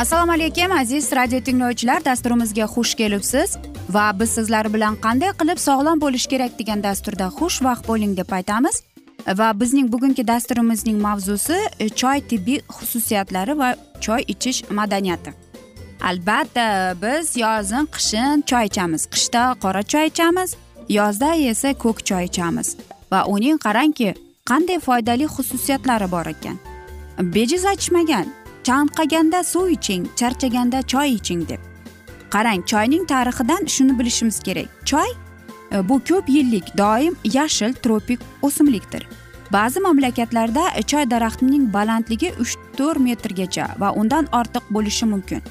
assalomu alaykum aziz radio tinglovchilar. Dasturimizga xush kelibsiz. Va biz sizlar bilan qanday qilib sog'lom bo'lish kerak degan dasturda xushvaqt bo'ling deb aytamiz. Va bizning bugungi dasturimizning mavzusi e, choy tibbiy xususiyatlari va choy ichish madaniyati. Albatta biz yozin qishin choy ichamiz. Qishda qora choy ichamiz yozda esa ko'k choy ichamiz. Va uning qarangki qanday foydali xususiyatlari bor ekan? Bejiz aytishmagan. Chanqaganda suv iching charchaganda choy iching deb. Qarang choyning tarixidan shuni bilishimiz kerak. Choy e, bu ko'p yillik doim yashil tropik o'simlikdir. Ba'zi mamlakatlarda e, choy daraxtining balandligi uch to'rt metrgacha va undan ortiq bo'lishi mumkin.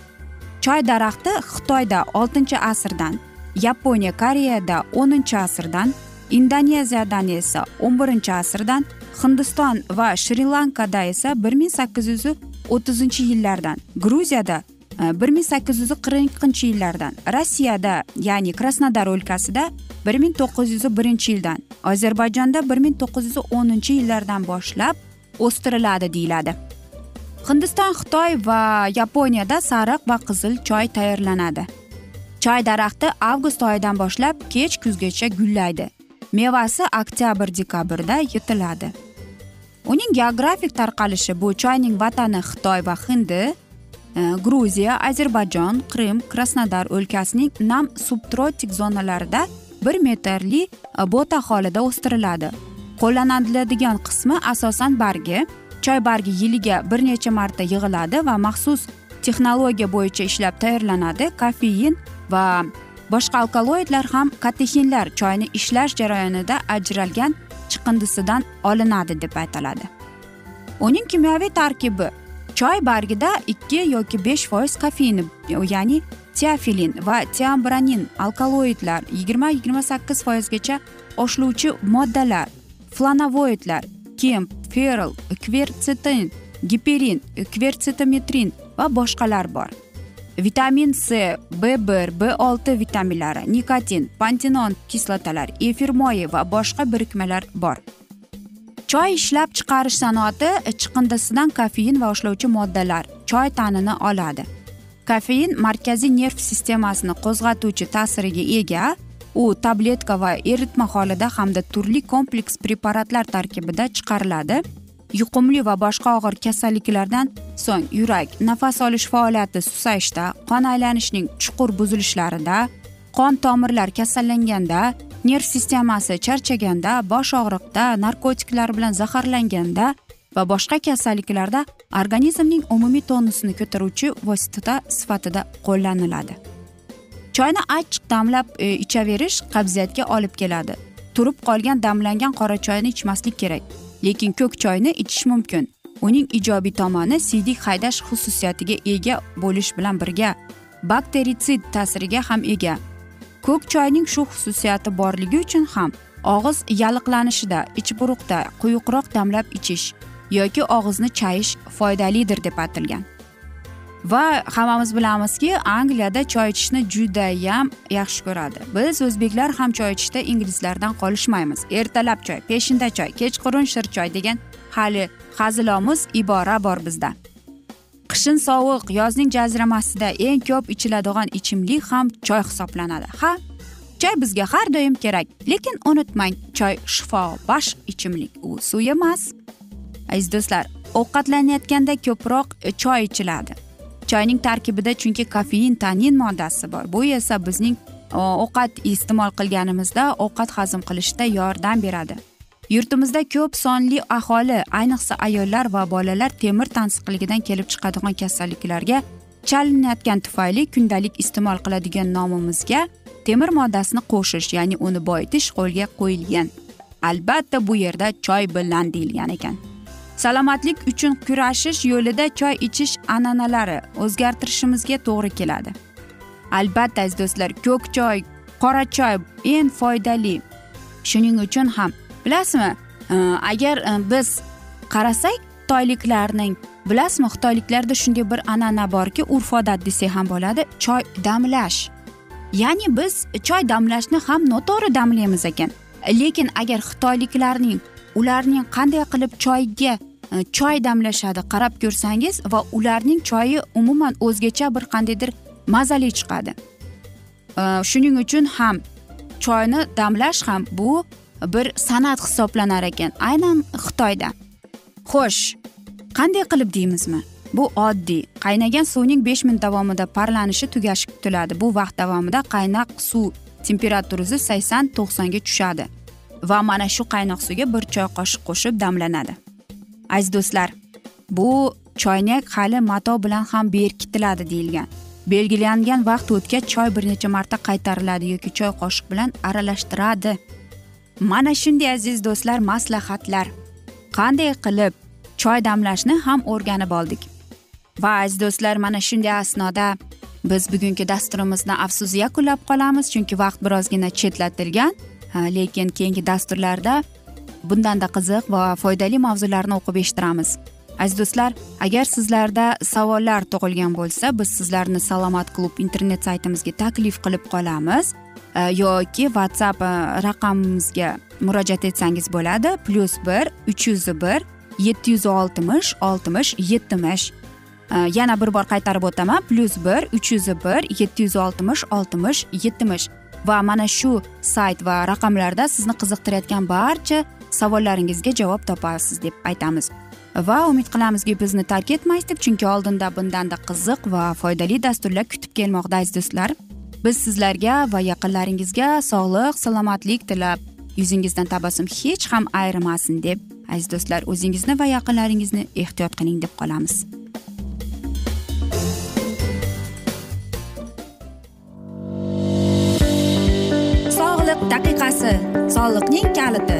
Choy daraxti xitoyda oltinchi asrdan yaponiya koreyada o'ninchi asrdan indoneziyadan esa o'n birinchi asrdan hindiston va shri lankada esa bir ming sakkiz yuz o'ttizinchi yillardan gruziyada e, bir ming sakkiz yuz qirqinchi yillardan rossiyada ya'ni krasnodar o'lkasida bir ming to'qqiz yuz birinchi yildan ozarbayjonda bir ming to'qqiz yuz o'ninchi yillardan boshlab o'stiriladi deyiladi. Hindiston xitoy va yaponiyada sariq va qizil choy tayyorlanadi. Choy daraxti avgust oyidan boshlab kech kuzgacha gullaydi. Mevasi oktyabr dekabrda yetiladi. Uning geografik tarqalishi bu choyning vatani xitoy va hindi e, gruziya ozarbayjon qrim krasnodar o'lkasining nam subtrotik zonalarida bir metrli e, bo'ta holida o'stiriladi. Qo'llaniladigan qismi asosan bargi choy bargi yiliga bir necha marta yig'iladi va maxsus texnologiya bo'yicha ishlab tayyorlanadi kofein va boshqa alkaloidlar ham katexinlar choyni ishlash jarayonida ajralgan chiqindisidan olinadi deb aytiladi. Uning kimyoviy tarkibi choy bargida ikki yoki besh foiz kofein ya'ni teofilin va teobranin alkaloidlar yigirma yigirma sakkiz foizgacha oshlovchi moddalar flanovoidlar kemp ferl kversetin giperin kvertsitometrin va boshqalar bor. Vitamin c b bir b olti vitaminlari nikotin pantenon kislotalar efir moyi va boshqa birikmalar bor. Choy ishlab chiqarish sanoati e, chiqindisidan kofein va ushlovchi moddalar choy ta'nini oladi. Kofein markaziy nerv sistemasini qo'zg'atuvchi ta'siriga ega. U tabletka va eritma holida hamda turli kompleks preparatlar tarkibida chiqariladi. Yuqumli va boshqa og'ir kasalliklardan so'ng yurak nafas olish faoliyati susayishda qon aylanishning chuqur buzilishlarida qon tomirlar kasallanganda nerv sistemasi charchaganda bosh og'riqda narkotiklar bilan zaharlanganda va boshqa kasalliklarda organizmning umumiy tonusini ko'taruvchi vosita sifatida qo'llaniladi. Choyni achchiq damlab e, ichaverish qabziyatga olib keladi. Turib qolgan damlangan qora choyni ichmaslik kerak. Lekin ko'k choyni ichish mumkin. Uning ijobiy tomoni siydik haydash xususiyatiga ega bo'lish bilan birga bakteritsid ta'siriga ham ega. Ko'k choyning shu xususiyati borligi uchun ham og'iz yalliqlanishida ichburuqda quyuqroq damlab ichish yoki og'izni chayish foydalidir deb aytilgan va hammamiz bilamizki angliyada choy ichishni judayam yaxshi ko'radi. Biz o'zbeklar ham choy ichishda inglizlardan qolishmaymiz. Ertalab choy peshinda choy kechqurun shir choy degan hali hazilomuz ibora bor bizda. Qishin sovuq yozning jaziramasida eng ko'p ichiladigan ichimlik ham choy hisoblanadi. Ha choy bizga har doim kerak lekin unutmang choy shifobaxsh ichimlik u suv emas. Aziz do'stlar ovqatlanayotganda ko'proq choy ichiladi. Choyning tarkibida chunki kofein tanin moddasi bor. Bu esa bizning ovqat iste'mol qilganimizda ovqat hazm qilishda yordam beradi. Yurtimizda ko'p sonli aholi ayniqsa ayollar va bolalar temir tansiqligidan kelib chiqadigan kasalliklarga chalinayotgani tufayli kundalik iste'mol qiladigan nomimizga temir moddasini qo'shish ya'ni uni boyitish qo'lga qo'yilgan. Albatta bu yerda choy bilan deyilgan ekan. Salomatlik uchun kurashish yo'lida choy ichish an'analari o'zgartirishimizga to'g'ri keladi. Albatta aziz do'stlar ko'k choy qora choy eng foydali. Shuning uchun ham bilasizmi e, agar e, biz qarasak xitoyliklarning bilasizmi xitoyliklarda shunday bir an'ana borki urf odat desak ham bo'ladi choy damlash. Ya'ni biz choy damlashni ham noto'g'ri damlaymiz ekan. Lekin agar xitoyliklarning ularning qanday qilib choyga E, choy damlashadi. Qarab ko'rsangiz va ularning choyi umuman o'zgacha bir qandaydir mazali chiqadi. E, shuning uchun ham choyni damlash ham bu bir san'at hisoblanar ekan aynan xitoyda. Xo'sh qanday qilib deymizmi? Bu oddiy. Qaynagan suvning besh minut davomida parlanishi tugashi kutiladi. Bu vaqt davomida qaynoq suv temperaturasi sakson to'qsonga tushadi va mana shu qaynoq suvga bir choy qoshiq qo'shib damlanadi. Aziz do'stlar bu choynak hali mato bilan ham berkitiladi deyilgan. Belgilangan vaqt o'tgach choy bir necha marta qaytariladi yoki choy qoshiq bilan aralashtiradi. Mana shunday aziz do'stlar maslahatlar. Qanday qilib choy damlashni ham o'rganib oldik. Va aziz do'stlar mana shunday asnoda biz bugungi dasturimizni afsus yakunlab qolamiz chunki vaqt birozgina chetlatilgan lekin keyingi dasturlarda bundanda qiziq va foydali mavzularni o'qib eshittiramiz. Aziz do'stlar agar sizlarda savollar tug'ilgan bo'lsa biz sizlarni salomat klub internet saytimizga taklif qilib qolamiz e, yoki whatsapp e, raqamimizga murojaat etsangiz bo'ladi. Plyus bir uch yuz bir yetti yuz oltmish oltmish yetmish. Э, yana bir bor qaytarib o'taman. Plyus bir uch yuz bir yetti yuz oltmish oltmish yetmish. Va mana shu sayt va raqamlarda sizni qiziqtirayotgan barcha savollaringizga javob topasiz deb aytamiz. Va umid qilamizki bizni tark etmaysiz deb chunki oldinda bundanda qiziq va foydali dasturlar kutib kelmoqda aziz do'stlar. Biz sizlarga va yaqinlaringizga sog'lik salomatlik tilab yuzingizdan tabassum hech ham ayrimasin deb aziz do'stlar o'zingizni va yaqinlaringizni ehtiyot qiling deb qolamiz. Sog'liq daqiqasi soliqning kaliti.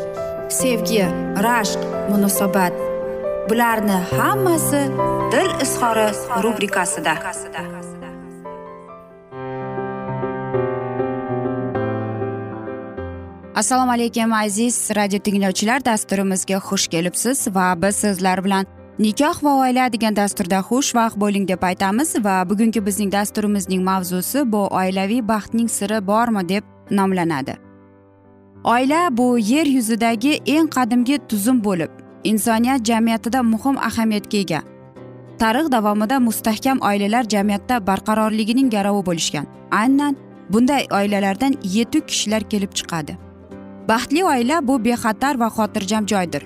sevgi rashq munosabat. Bularni hammasi dil izhori rubrikasida. Assalomu alaykum aziz radio tinglovchilar. Dasturimizga xush kelibsiz va biz sizlar bilan nikoh va oila degan dasturda xushvaqt bo'ling deb aytamiz va bugungi bizning dasturimizning mavzusi bu oilaviy baxtning siri bormi deb nomlanadi. Oila bu yer yuzidagi eng qadimgi tuzum bo'lib insoniyat jamiyatida muhim ahamiyatga ega. Tarix davomida mustahkam oilalar jamiyatda barqarorligining garovi bo'lishgan. Aynan bunday oilalardan yetuk kishilar kelib chiqadi. Baxtli oila bu bexatar va xotirjam joydir.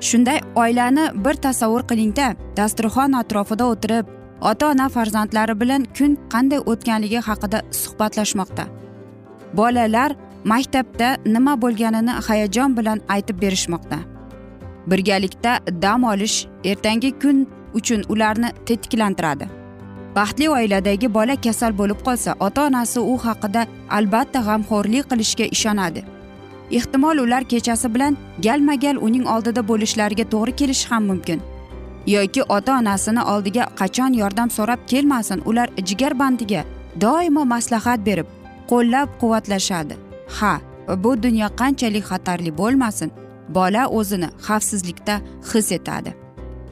Shunday oilani bir tasavvur qilingda dasturxon atrofida o'tirib ota ona farzandlari bilan kun qanday o'tganligi haqida suhbatlashmoqda. Bolalar maktabda nima bo'lganini hayajon bilan aytib berishmoqda. Birgalikda dam olish ertangi kun uchun ularni tetiklantiradi. Baxtli oiladagi bola kasal bo'lib qolsa ota onasi u haqida albatta g'amxo'rlik qilishga ishonadi. Ehtimol ular kechasi bilan galma gal uning oldida bo'lishlariga to'g'ri kelishi ham mumkin. Yoki ota onasini oldiga qachon yordam so'rab kelmasin ular jigarbandiga doimo maslahat berib qo'llab quvvatlashadi ha bu dunyo qanchalik xatarli bo'lmasin bola o'zini xavfsizlikda his etadi.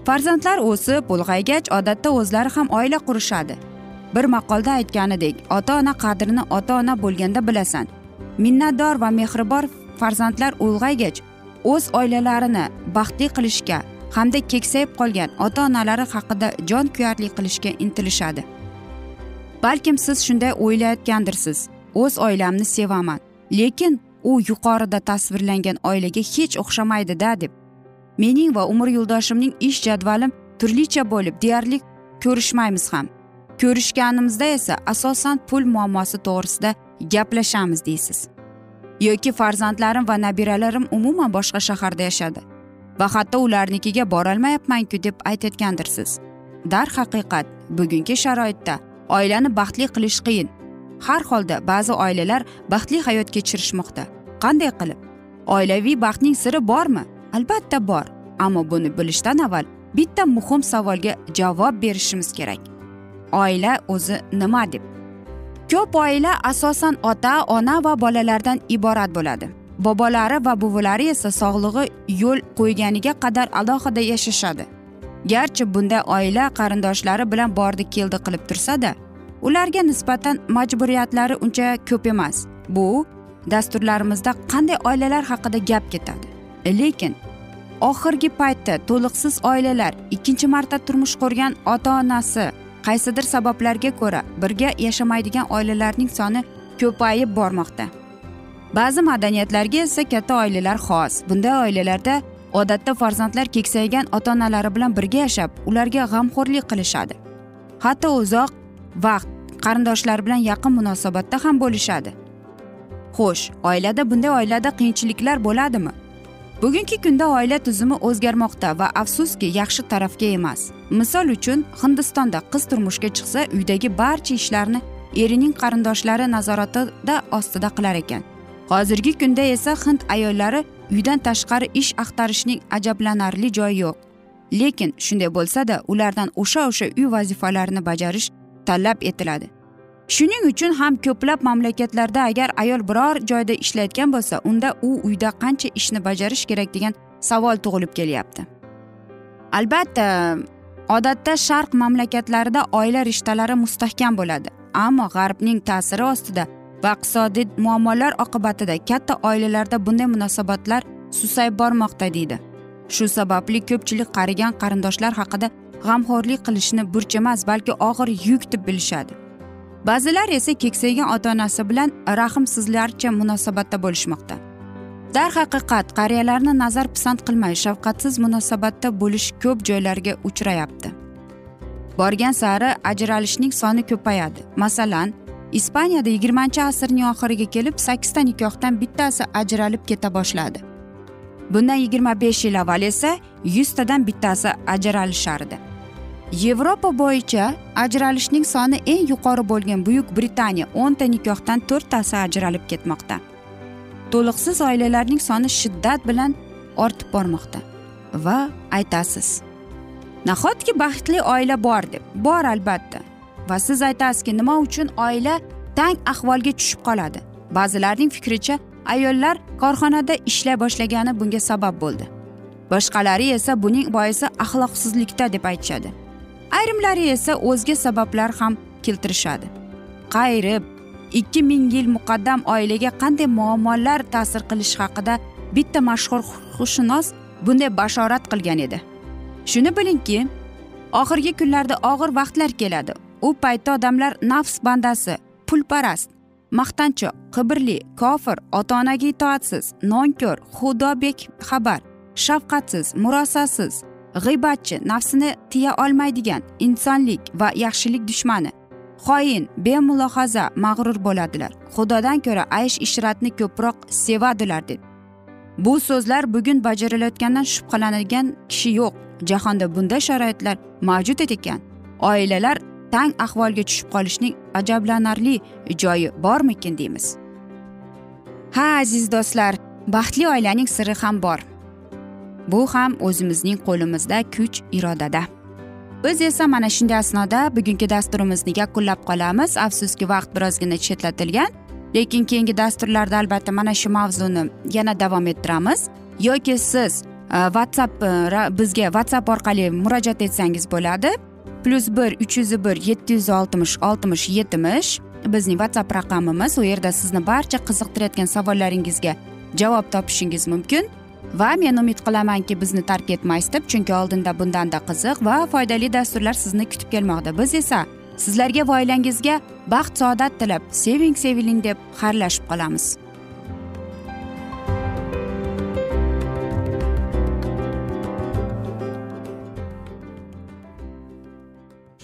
Farzandlar o'sib ulg'aygach odatda o'zlari ham oila qurishadi. Bir maqolda aytganidek ota ona qadrini ota ona bo'lganda bilasan. Minnatdor va mehribon farzandlar ulg'aygach o'z oilalarini baxtli qilishga hamda keksayib qolgan ota onalari haqida jon kuyarlik qilishga intilishadi. Balkim siz shunday o'ylayotgandirsiz o'z oilamni sevaman. Lekin u yuqorida tasvirlangan oilaga hech o'xshamaydida deb. Mening va umr yo'ldoshimning ish jadvalim turlicha bo'lib deyarli ko'rishmaymiz ham. Ko'rishganimizda esa asosan pul muammosi to'g'risida gaplashamiz deysiz. Yoki farzandlarim va nabiralarim umuman boshqa shaharda yashadi va hatto ularnikiga borolmayapmanku deb aytayotgandirsiz. Darhaqiqat bugungi sharoitda oilani baxtli qilish qiyin. Har holda ba'zi oilalar baxtli hayot kechirishmoqda. Qanday qilib? Oilaviy baxtning siri bormi? Albatta bor ammo buni bilishdan avval bitta muhim savolga javob berishimiz kerak. Oila o'zi nima deb? Ko'p oila asosan ota ona va bolalardan iborat bo'ladi. Bobolari va buvilari esa sog'lig'i yo'l qo'yganiga qadar alohida yashashadi. Garchi bunday oila qarindoshlari bilan bordi keldi qilib tursada ularga nisbatan majburiyatlari uncha ko'p emas. Bu dasturlarimizda qanday oilalar haqida gap ketadi? E, lekin oxirgi paytda to'liqsiz oilalar ikkinchi marta turmush qurgan ota onasi qaysidir sabablarga ko'ra birga yashamaydigan oilalarning soni ko'payib bormoqda. Ba'zi madaniyatlarga esa katta oilalar xos. Bunday oilalarda odatda farzandlar keksaygan ota onalari bilan birga yashab ularga g'amxo'rlik qilishadi. Hatto uzoq vaqt qarindoshlar bilan yaqin munosabatda ham bo'lishadi. Xo'sh oilada bunday oilada qiyinchiliklar bo'ladimi? Bugungi kunda oila tuzumi o'zgarmoqda va afsuski yaxshi tarafga emas. Misol uchun hindistonda qiz turmushga chiqsa uydagi barcha ishlarni erining qarindoshlari nazoratida ostida qilar ekan. Hozirgi kunda esa hind ayollari uydan tashqari ish axtarishning ajablanarli joyi yo'q. Lekin shunday bo'lsada ulardan o'sha o'sha uy vazifalarini bajarish talab etiladi. Shuning uchun ham ko'plab mamlakatlarda agar ayol biror joyda ishlayotgan bo'lsa unda u uyda qancha ishni bajarish kerak degan savol tug'ilib kelyapti. Albatta odatda sharq mamlakatlarida oila rishtalari mustahkam bo'ladi ammo g'arbning ta'siri ostida va iqtisodiy muammolar oqibatida katta oilalarda bunday munosabatlar susayib bormoqda deydi. Shu sababli ko'pchilik qarigan qarindoshlar haqida g'amxo'rlik qilishni burch emas balki og'ir yuk deb bilishadi. Ba'zilar esa keksaygan ota onasi bilan rahmsizlarcha munosabatda bo'lishmoqda. Darhaqiqat qariyalarni nazar pisand qilmay shafqatsiz munosabatda bo'lish ko'p joylarga uchrayapti. Borgan sari ajralishning soni ko'payadi. Masalan ispaniyada yigirmanchi asrning oxiriga kelib sakkizta nikohdan bittasi ajralib keta boshladi. Bundan yigirma besh yil avval esa yuztadan bittasi ajralishardi yevropa bo'yicha ajralishning soni eng yuqori bo'lgan buyuk britaniya o'nta nikohdan to'rttasi ajralib ketmoqda. To'liqsiz oilalarning soni shiddat bilan ortib bormoqda. Va aytasiz nahotki baxtli oila bor deb? Bor albatta. Va siz aytasizki nima uchun oila tang ahvolga tushib qoladi? Ba'zilarning fikricha ayollar korxonada ishlay boshlagani bunga sabab bo'ldi. Boshqalari esa buning boisi axloqsizlikda deb aytishadi. Ayrimlari esa o'zga sabablar ham keltirishadi. Qayrib ikki ming yil muqaddam oilaga qanday muammolar ta'sir qilishi haqida bitta mashhur huquqshunos bunday bashorat qilgan edi. Shuni bilingki oxirgi kunlarda og'ir vaqtlar keladi. U paytda odamlar nafs bandasi pulparast maqtanchoq qibrli kofir ota onaga itoatsiz nonko'r xudobek xabar shafqatsiz murosasiz g'iybatchi nafsini tiya olmaydigan insonlik va yaxshilik dushmani. Xoin bemulohaza mag'rur bo'ladilar. Xudodan ko'ra aysh ishratni ko'proq sevadilar deb bu so'zlar bugun bajarilayotgandan shubhalanadigan kishi yo'q. Jahonda bunday sharoitlar mavjud ekan. Oilalar tang ahvolga tushib qolishning ajablanarli joyi bormikin deymiz. Ha aziz do'stlar baxtli oilaning siri ham bor. Bu ham o'zimizning qo'limizda kuch irodada. Biz esa mana shunday asnoda bugungi dasturimizni yakunlab qolamiz. Afsuski vaqt birozgina chetlatilgan lekin keyingi dasturlarda albatta mana shu mavzuni yana davom ettiramiz. Yoki siz e, whatsapp e, bizga whatsapp orqali murojaat etsangiz bo'ladi. Plyus bir uch yuz bir yetti yuz oltmish oltmish yetmish. Bizning whatsapp raqamimiz u yerda sizni barcha qiziqtirayotgan savollaringizga javob topishingiz mumkin. Va men umid qilamanki bizni tark etmaysiz deb chunki oldinda bundanda qiziq va foydali dasturlar sizni kutib kelmoqda. Biz esa sizlarga va oilangizga baxt saodat tilab seving seviling deb xayrlashib qolamiz.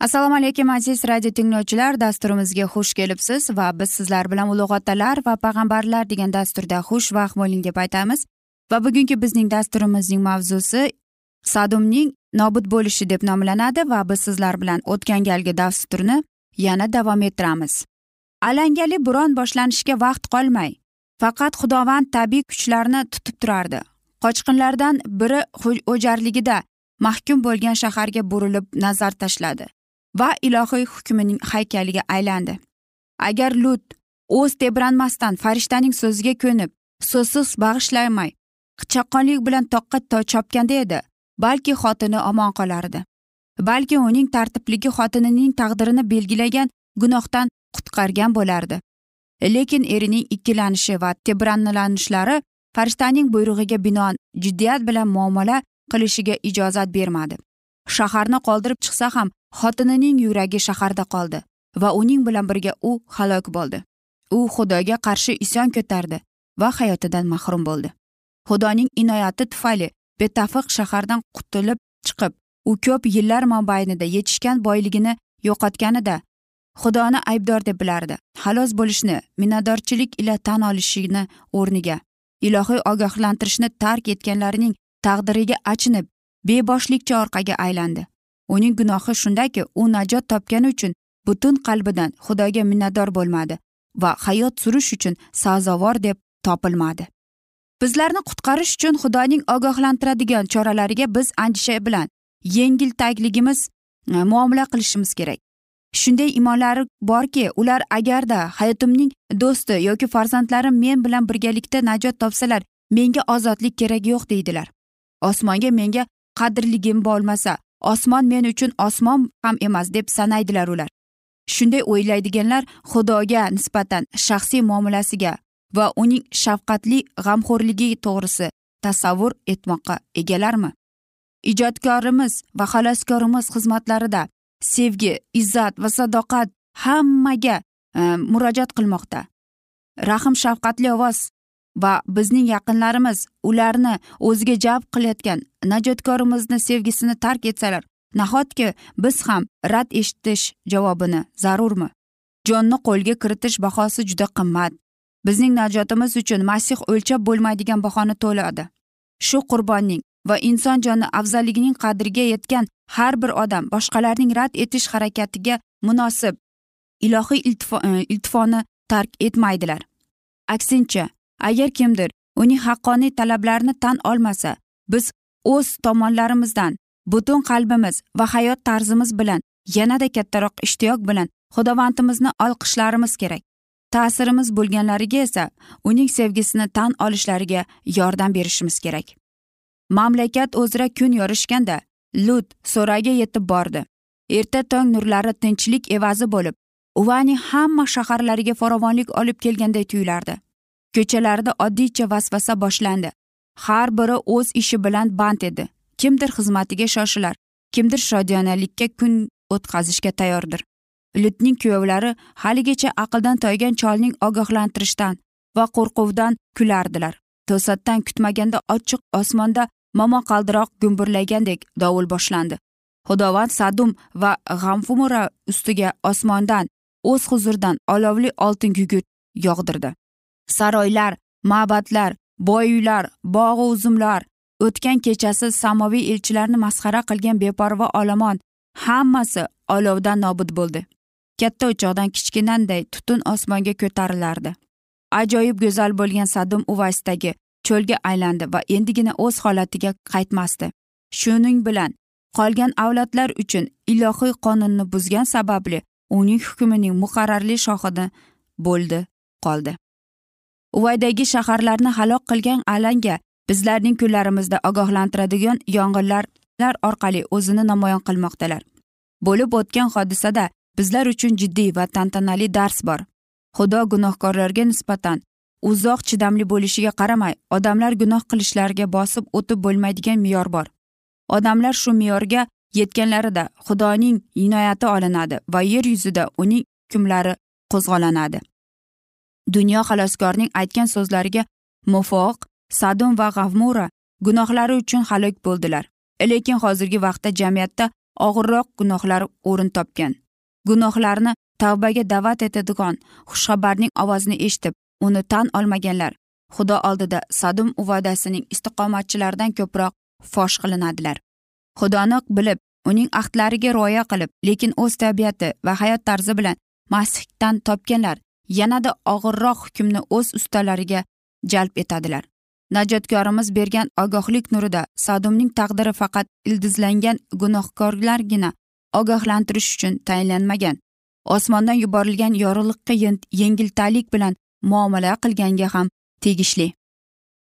Assalomu alaykum aziz radio tinglovchilar. Dasturimizga xush kelibsiz va biz sizlar bilan ulug' otalar va payg'ambarlar degan dasturda xushvaqt bo'ling deb aytamiz. Va bugungi bizning dasturimizning mavzusi sadumning nobud bo'lishi deb nomlanadi va biz sizlar bilan o'tgan galgi dasturni yana davom ettiramiz. Alangali bo'ron boshlanishiga vaqt qolmay. Faqat xudovand tabiiy kuchlarni tutib turardi. Qochqinlardan biri o'jarligida mahkum bo'lgan shaharga burilib nazar tashladi. Va ilohiy hukmining haykaliga aylandi. Agar lut o'z tebranmasdan farishtaning so'ziga ko'nib so'zsiz bag'ishlamay chaqqonlik bilan toqqa chopganda edi balki xotini omon qolardi. Balki uning tartibligi xotinining taqdirini belgilagan gunohdan qutqargan bo'lardi. Lekin erining ikkilanishi va tebranlanishlari farishtaning buyrug'iga binoan jiddiyat bilan muomala qilishiga ijozat bermadi. Shaharni qoldirib chiqsa ham xotinining yuragi shaharda qoldi va uning bilan birga u halok bo'ldi. U xudoga qarshi isyon ko'tardi va hayotidan mahrum bo'ldi. Xudoning inoyati tufayli betafiq shahardan qutulib chiqib u ko'p yillar mobaynida yetishgan boyligini yo'qotganida xudoni aybdor deb bilardi. Xalos bo'lishni minnatdorchilik ila tan olishini o'rniga ilohiy ogohlantirishni tark etganlarning taqdiriga achinib beboshlikcha orqaga aylandi. Uning gunohi shundaki u najot topgani uchun butun qalbidan xudoga minnatdor bo'lmadi va hayot surish uchun sazovor deb topilmadi. Bizlarni qutqarish uchun xudoning ogohlantiradigan choralariga biz andisha bilan yengiltakligimiz e, muomala qilishimiz kerak. Shunday imonlari borki ular agarda hayotimning do'sti yoki farzandlarim men bilan birgalikda najot topsalar menga ozodlik keragi yo'q deydilar. Osmonga menga qadrligim bo'lmasa osmon men uchun osmon ham emas deb sanaydilar ular. Shunday o'ylaydiganlar xudoga nisbatan shaxsiy muomalasiga va uning shafqatli g'amxo'rligi to'g'risi tasavvur etmoqqa egalarmi? Ijodkorimiz va xaloskorimiz xizmatlarida sevgi izzat va sadoqat hammaga e, murojaat qilmoqda. Rahm shafqatli ovoz va bizning yaqinlarimiz ularni o'ziga jalb qilayotgan najotkorimizni sevgisini tark etsalar nahotki biz ham rad eshitish javobini zarurmi? Jonni qo'lga kiritish bahosi juda qimmat. Bizning najotimiz uchun masih o'lchab bo'lmaydigan bahoni to'ladi shu qurbonning va inson joni afzalligining qadriga yetgan har bir odam boshqalarning rad etish harakatiga munosib ilohiy iltifoni tark etmaydilar. Aksincha agar kimdir uning haqqoniy talablarini tan olmasa biz o'z tomonlarimizdan butun qalbimiz va hayot tarzimiz bilan yanada kattaroq ishtiyoq bilan xudovandimizni olqishlarimiz kerak. Ta'sirimiz bo'lganlariga esa uning sevgisini tan olishlariga yordam berishimiz kerak. Mamlakat o'zra kun yorishganda lut so'raga yetib bordi. Erta tong nurlari tinchlik evazi bo'lib uvaning hamma shaharlariga farovonlik olib kelganday tuyulardi. Ko'chalarida oddiycha vasvasa boshlandi. Har biri o'z ishi bilan band edi. Kimdir xizmatiga shoshilar kimdir shodiyonalikka kun o'tkazishga tayyordir. Lutning kuyovlari haligacha aqldan toygan cholning ogohlantirishdan va qo'rquvdan kulardilar. To'satdan kutmaganda ochiq osmonda momaqaldiroq gumburlagandek dovul boshlandi. Xudovand sadum va g'amfumura ustiga osmondan o'z huzuridan olovli oltin gugurt yog'dirdi. Saroylar ma'batlar boy uylar bog'u uzumlar o'tgan kechasi samoviy elchilarni masxara qilgan beparvo olomon hammasi olovdan nobud bo'ldi. Katta o'choqdan kichkinanday tutun osmonga ko'tarilardi. Ajoyib go'zal bo'lgan sadum uvaysdagi cho'lga aylandi va endigina o'z holatiga qaytmasdi. Shuning bilan qolgan avlodlar uchun ilohiy qonunni buzgan sababli uning hukmining muqarrarli shohidi bo'ldi qoldi. Uvaydagi shaharlarni halok qilgan alanga bizlarning kunlarimizda ogohlantiradigan yong'inlar orqali o'zini namoyon qilmoqdalar. Bo'lib o'tgan hodisada bizlar uchun jiddiy va tantanali dars bor. Xudo gunohkorlarga nisbatan uzoq chidamli bo'lishiga qaramay odamlar gunoh qilishlariga bosib o'tib bo'lmaydigan me'yor bor. Odamlar shu me'yorga yetganlarida xudoning inoyati olinadi va yer yuzida uning hukmlari qo'zg'olanadi dunyo xaloskorning aytgan so'zlariga muvofiq sadum va g'avmura gunohlari uchun halok bo'ldilar. Lekin hozirgi vaqtda jamiyatda og'irroq gunohlar o'rin topgan. Gunohlarni tavbaga da'vat etadigan xushxabarning ovozini eshitib uni tan olmaganlar xudo oldida sadum uvadasining istiqomatchilaridan ko'proq fosh qilinadilar. Xudoni bilib uning ahdlariga rioya qilib lekin o'z tabiati va hayot tarzi bilan masihdan topganlar yanada og'irroq hukmni o'z ustalariga jalb etadilar. Najotkorimiz bergan ogohlik nurida sadumning taqdiri faqat ildizlangan gunohkorlargina ogohlantirish uchun tayinlanmagan. Osmondan yuborilgan yorug'liqqa yengiltalik bilan muomala qilganga ham tegishli.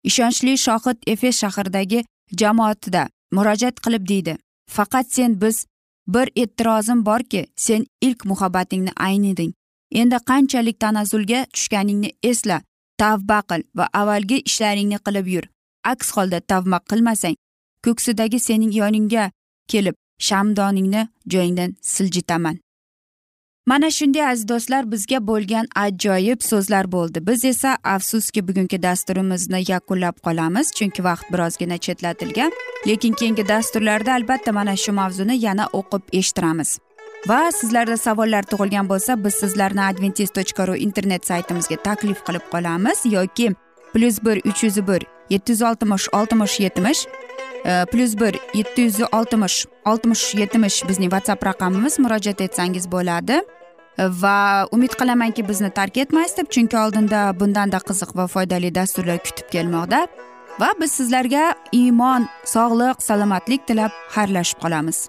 Ishonchli shohid efes shahridagi jamoatida murojaat qilib deydi faqat sen biz bir e'tirozim borki sen ilk muhabbatingni ayniding endi qanchalik tanazzulga tushganingni esla tavba qil va avvalgi ishlaringni qilib yur. Aks holda tavba qilmasang ko'ksidagi sening yoningga kelib shamdoningni joyingdan siljitaman. Mana shunday aziz do'stlar bizga bo'lgan ajoyib so'zlar bo'ldi. Biz esa afsuski bugungi dasturimizni yakunlab qolamiz chunki vaqt birozgina chetlatilgan. Lekin keyingi dasturlarda albatta mana shu mavzuni yana o'qib eshittiramiz. Va sizlarda savollar tug'ilgan bo'lsa biz sizlarni adventis tochka ru internet saytimizga taklif qilib qolamiz. Yoki plyus bir uch yuz bir yetti yuz oltmish oltmish yetmish e, plyus bir yetti yuz oltmish oltmish yetmish bizning whatsapp raqamimiz murojaat etsangiz bo'ladi. Va umid qilamanki bizni tark etmaysiz deb chunki oldinda bundanda qiziq va foydali dasturlar kutib kelmoqda. Va biz sizlarga iymon sog'lik salomatlik tilab xayrlashib qolamiz.